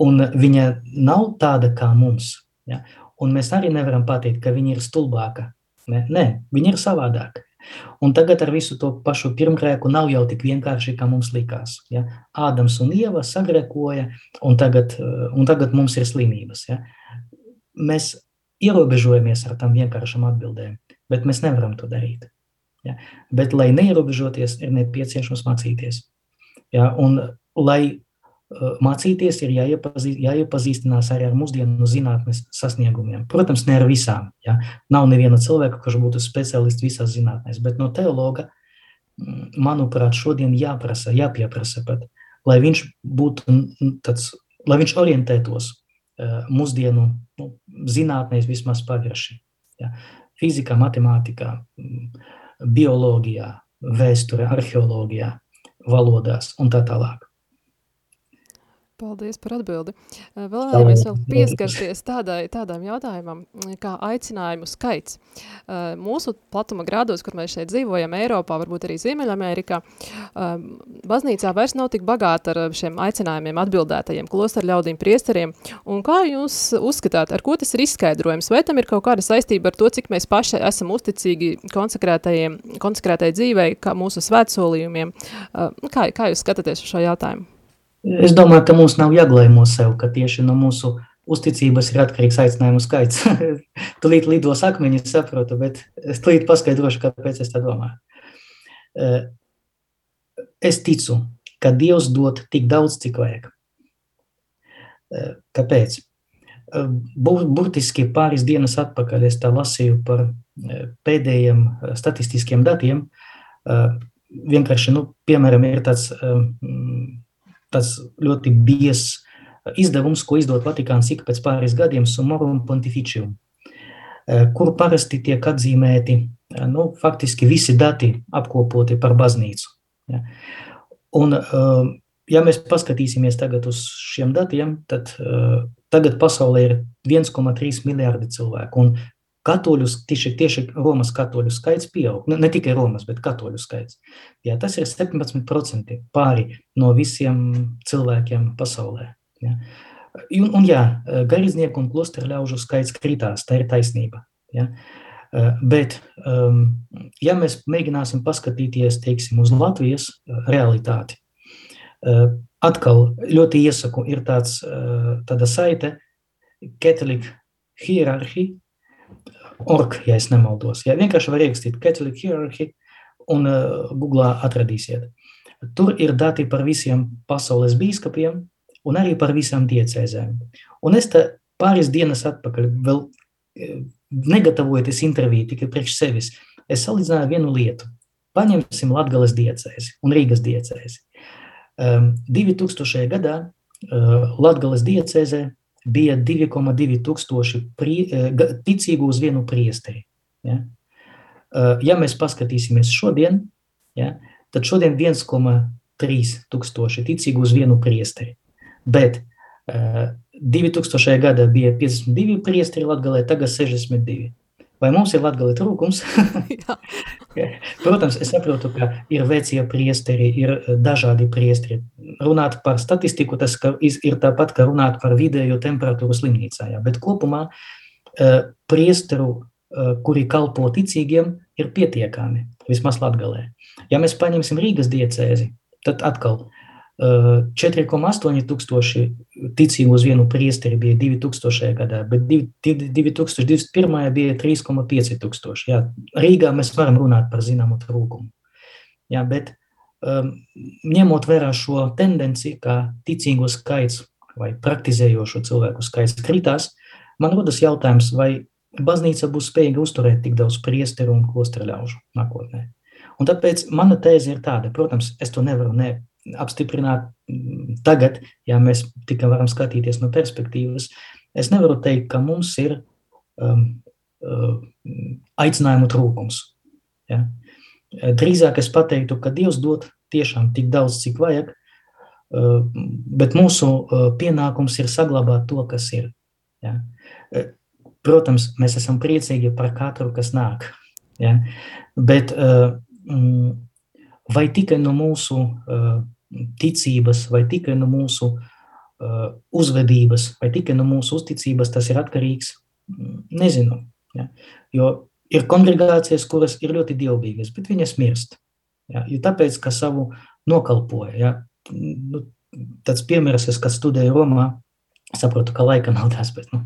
[SPEAKER 3] Un viņa nav tāda kā mums. Ja? Un mēs arī nevaram pateikt, ka viņa ir stulbāka. Ne? Nē, viņa ir savādāka. Un tagad ar visu to pašu pirmgrēku nav jau tik vienkārši, kā mums likās. Ja? Ādams un Ieva sagrēkoja, un tagad, eh, un tagad mums ir slimības. Ja? Mēs ierobežojamies ar tām vienkāršām atbildēm, bet mēs nevaram to darīt. Ja? Bet, lai neierobežoties, ir nepieciešams mācīties. Ja? Un, lai uh, mācīties, ir jāiepazīst, jāiepazīstinās arī ar mūsdienu zinātnes sasniegumiem. Protams, ne ar visām. Ja? Nav neviena cilvēka, kurš būtu speciālists visās zinātnēs, bet no teologa, mm, manuprāt, šodien jāprasa, jāpieprasa pat, lai viņš būtu tāds, lai viņš orientētos mūsdienu nu, zinātnēs vismaz pavirši. Ja? Fizikā, matemātikā, bioloģijā, vēsturē, arheoloģijā, valodās un tā tālāk.
[SPEAKER 2] Paldies par atbildi. Vēl vēlamies vēl pieskarties tādai, tādām jautājumam, kā aicinājumu skaits. Mūsu platuma grādos, kur mēs šeit dzīvojam, Eiropā, varbūt arī Ziemeļamerikā, baznīcā vairs nav tik bagāta ar šiem aicinājumiem atbildētajiem klosteru ļaudīm priesteriem. Un kā jūs uzskatāt, ar ko tas ir izskaidrojums? Vai tam ir kaut kāda saistība ar to, cik mēs paši esam uzticīgi konsekrētai dzīvei, kā mūsu svētsolījumiem? Kā, kā jūs skatāties uz šo jautājumu?
[SPEAKER 3] Es domāju, ka mums nav jāglēmo sev, ka tieši no mūsu uzticības ir atkarīgs aicinājumu skaits. [LAUGHS] Tūlīt lidos akmeņi, saprotu, bet es tūlīt paskaidrošu, kāpēc es tā domāju. Es ticu, ka Dievs dod tik daudz, cik vajag. Kāpēc? Burtiski pāris dienas atpakaļ es tā lasīju par pēdējiem statistiskiem datiem. Vienkārši, nu, piemēram, ir tāds, tāds ļoti bies izdevums, ko izdod Vatikāns ik pēc pāris gadiem, Summorum Pontificium, kur parasti tiek atzīmēti, nu, faktiski visi dati apkopoti par baznīcu. Ja. Un, ja mēs paskatīsimies tagad uz šiem datiem, tad tagad pasaulē ir 1,3 miljārdi cilvēku, un katoļu, tieši, tieši Romas katoļu skaits pieaug. Ne, ne tikai Romas, bet katoļu skaits. Jā, tas ir 17% pāri no visiem cilvēkiem pasaulē. Ja. Un, un jā, garīdznieku un klosteru ļaužu skaits kritās, tā ir taisnība. Ja. Bet, ja mēs mēģināsim paskatīties, teiksim, uz Latvijas realitāti, atkal ļoti iesaku, ir tāds, tāda saite Catholic Hierarchy, org, ja es nemaldos. Ja, vienkārši var ierakstīt Catholic Hierarchy un Google atradīsiet. Tur ir dati par visiem pasaules bīskapiem, un arī par visām diecēzēm. Un es te pāris dienas atpakaļ, vēl e, negatavojoties interviju tikai priekš sevis, es salīdzināju vienu lietu. Paņemsim Latgales diecēzi un Rīgas diecēzi. 2000. gadā e, Latgales diecēzē bija 2,2 tūkstoši prie, e, ticīgu uz vienu priesteri. Ja? ja mēs paskatīsimies šodien, ja, tad šodien 1,3 tūkstoši ticīgu uz vienu priesteri. Bet uh, 2000. gadā bija 52 priesteri Latgalē, tagad 62. Vai mums ir Latgalē trūkums? [LAUGHS] Protams, es saprotu, ka ir vecie priesteri, ir dažādi priesteri. Runāt par statistiku, tas ka ir tāpat, kā runāt par vidējo temperatūru slimnīcā. Jā. Bet kopumā uh, priesteru, uh, kuri kalpo ticīgiem, ir pietiekami, vismaz Latgalē. Ja mēs paņemsim Rīgas diecēzi, tad atkal 4,8 tūkstoši ticību uz vienu priesteri bija 2000. gadā, bet 2021. bija 3,5 tūkstoši. Jā, Rīgā mēs varam runāt par zināmu trūkumu. Jā, bet um, ņemot vērā šo tendenci, ka ticīgo skaits vai praktizējošo cilvēku skaits kritās, man rodas jautājums, vai baznīca būs spējīga uzturēt tik daudz priesteru un klosteru ļaužu nākotnē. Un tāpēc mana tēze ir tāda, protams, es to nevaru ne apstiprināt mm, tagad, ja mēs tikai varam skatīties no perspektīvas. Es nevaru teikt, ka mums ir um, uh, aicinājumu trūkums. Ja? Drīzāk es pateiktu, ka Dievs dod tiešām tik daudz, cik vajag, uh, bet mūsu uh, pienākums ir saglabāt to, kas ir. Ja? Protams, mēs esam priecīgi par katru, kas nāk. Ja? Bet mm, vai tikai no mūsu ticības, vai tikai no mūsu uh, uzvedības, vai tikai no mūsu uzticības tas ir atkarīgs, mm, nezinu. Ja? Jo ir kongregācijas, kuras ir ļoti dievbijīgas, bet viņas mirst. Ja? Jo tāpēc, ka savu nokalpoja. Ja? Nu, tāds piemērs, es, kad studēju Romā, saprotu, ka laika nav tas, bet, nu,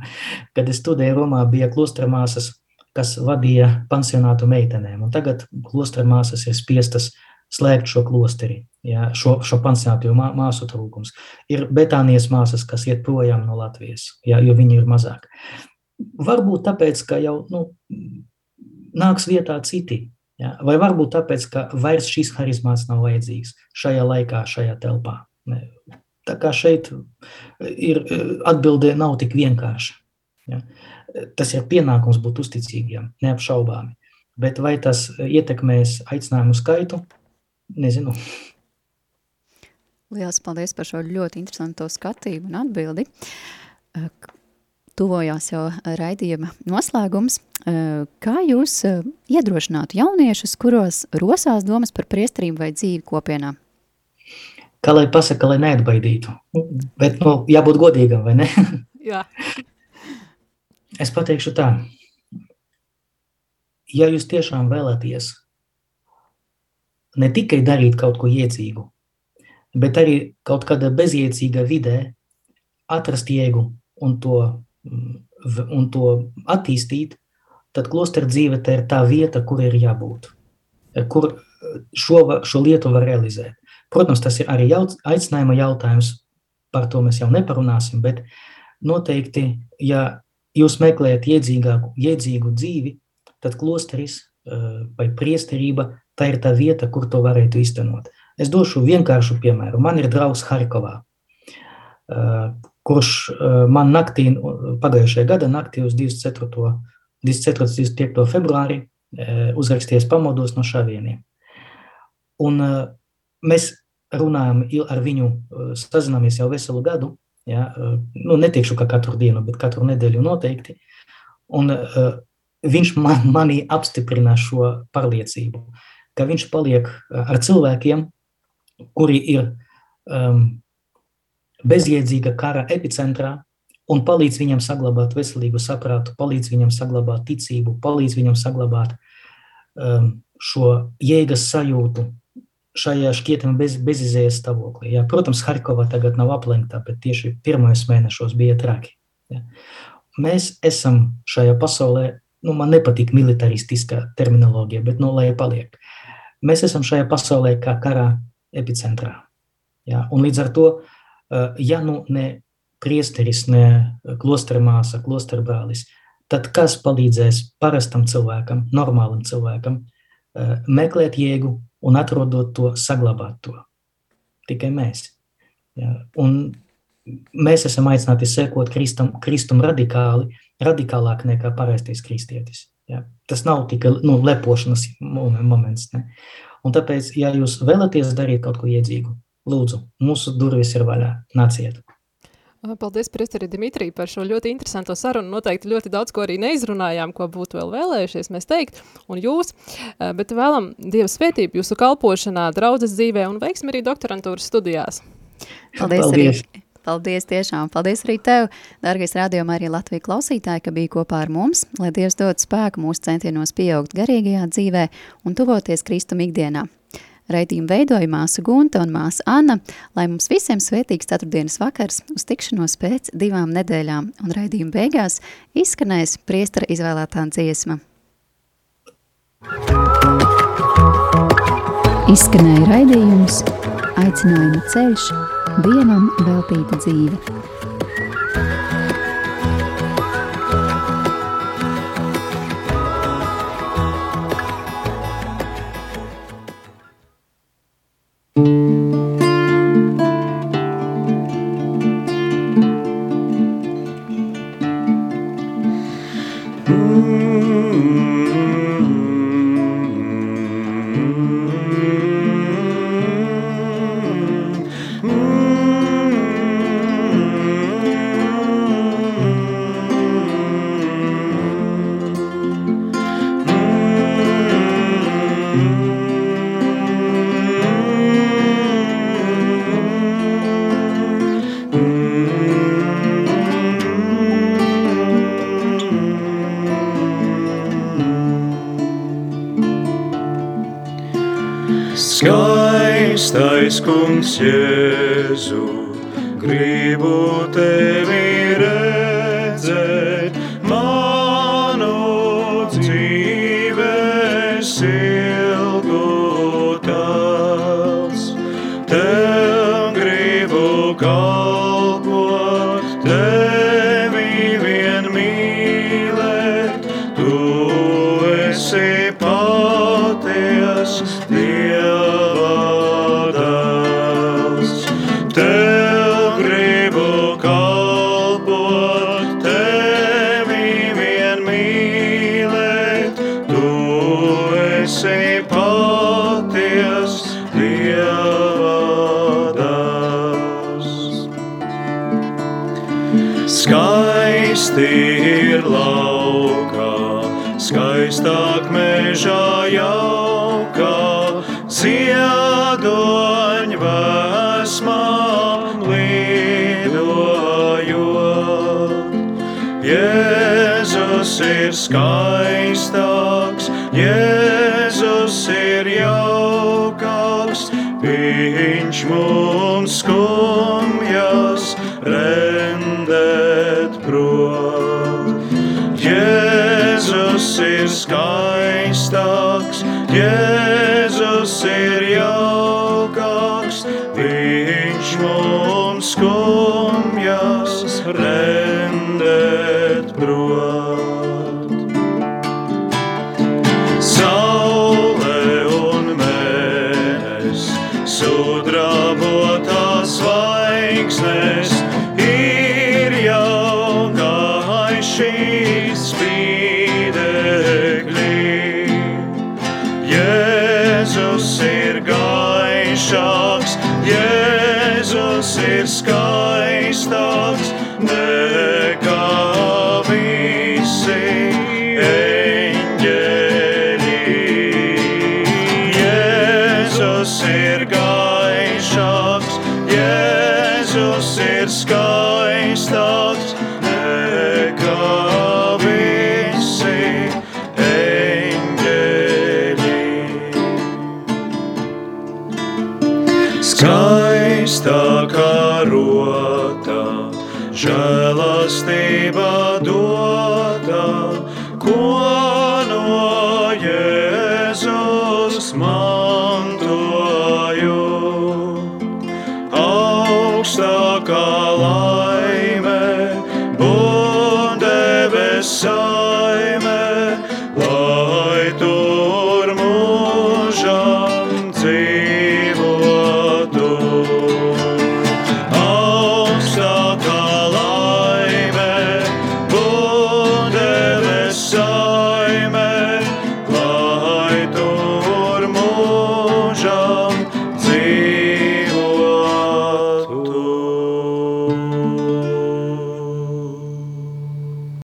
[SPEAKER 3] kad es studēju Romā, bija klostermāsas, kas vadīja pansionātu meitenēm, un tagad klostermāsas ir spiestas slēgt šo klosteri, ja, šo, šo pansionātu, jo mā, māsu trūkums. Ir Betānijas māsas, kas iet projām no Latvijas, ja, jo viņi ir mazāk. Varbūt tāpēc, ka jau nu, nāks vietā citi, ja, vai varbūt tāpēc, ka vairs šīs harizmāts nav vajadzīgs šajā laikā, šajā telpā. Tā kā šeit ir atbildē nav tik vienkārša. Ja. Tas ir pienākums būt uzticīgiem, neapšaubāmi. Bet vai tas ietekmēs aicinājumu skaitu? Nezinu.
[SPEAKER 1] Lielas paldies par šo ļoti interesanto skatījumu un atbildi. Tuvojās jau raidījuma noslēgums. Kā jūs iedrošinātu jauniešus, kuros rosās domas par priesterību vai dzīvi kopienā?
[SPEAKER 3] Kā lai pasaka, lai neatbaidītu. Bet, nu, jābūt godīgam, vai ne? [LAUGHS]
[SPEAKER 2] Jā.
[SPEAKER 3] Es pateikšu tā. Ja jūs tiešām vēlaties ne tikai darīt kaut ko iedzīgu, bet arī kaut kādā bezjēdzīgā vidē atrast jēgu un to, un to attīstīt, tad klostera dzīve tā ir tā vieta, kur ir jābūt, kur šo, šo lietu var realizēt. Protams, tas ir arī jaut, aicinājuma jautājums, par to mēs jau neparunāsim, bet noteikti, ja jūs meklējat iedzīgāku, iedzīgu dzīvi, tad klosteris vai priesterība, tā ir tā vieta, kur to varētu iztenot. Es došu vienkāršu piemēru. Man ir draugs Harkovā, kurš man naktī, pagājušajā gada naktī uz 24. 24. 25. februāri uzraksties pamodos no šavieniem. Un mēs runājam ar viņu, sazināmies jau veselu gadu, ja, nu neteikšu, ka katru dienu, bet katru nedēļu noteikti, un viņš man, manī apstiprina šo pārliecību, ka viņš paliek ar cilvēkiem, kuri ir um, bezjēdzīga kara epicentrā, un palīdz viņam saglabāt veselīgu saprātu, palīdz viņam saglabāt ticību, palīdz viņam saglabāt um, šo jēgas sajūtu šajā šķietami bez, bezizējas stāvoklī. Jā, protams, Harkova tagad nav aplenktā, bet tieši pirmajos mēnešos bija traki. Jā. Mēs esam šajā pasaulē, nu man nepatīk militaristiskā terminoloģija, bet nu lai paliek. Mēs esam šajā pasaulē kā karā epicentrā. Jā, un līdz ar to, uh, ja nu ne priesteris, ne klostera māsa, klostera brālis, tad kas palīdzēs parastam cilvēkam, normālam cilvēkam, eh, meklēt jēgu un atrodot to, saglabāt to? Tikai mēs. Ja? Un mēs esam aicināti sekot Kristum, Kristum radikāli, radikālāk nekā parastais kristietis. Ja? Tas nav tikai nu, lepošanas moments. Ne? Un tāpēc, ja jūs vēlaties darīt kaut ko iedzīgu, lūdzu, mūsu durvis ir vaļā, nāciet!
[SPEAKER 2] Paldies, Priesteri Dimitri, par šo ļoti interesanto sarunu. Noteikti ļoti daudz ko arī neizrunājām, ko būtu vēl vēlējušies mēs teikt, un jūs, bet vēlam Dieva svētību jūsu kalpošanā, draudzes dzīvē un veiksmi arī doktorantūras studijās.
[SPEAKER 1] Paldies, Paldies. arī. Paldies tiešām. Paldies arī tev, dārgais rādījumā arī Latvija klausītāji, ka bija kopā ar mums, lai Dievs dod spēku mūsu centienos pieaugt garīgajā dzīvē un tuvoties Kristum ikdienā. Raidījumu veidoja māsa Gunta un māsa Anna, lai mums visiem svētīgs ceturtdienas vakars uz tikšanos pēc divām nedēļām, un raidījuma beigās izskanēs priestara izvēlētā dziesma. Izskanēja raidījums Aicinājuma ceļš, Dievam veltīta dzīve.
[SPEAKER 4] Gribu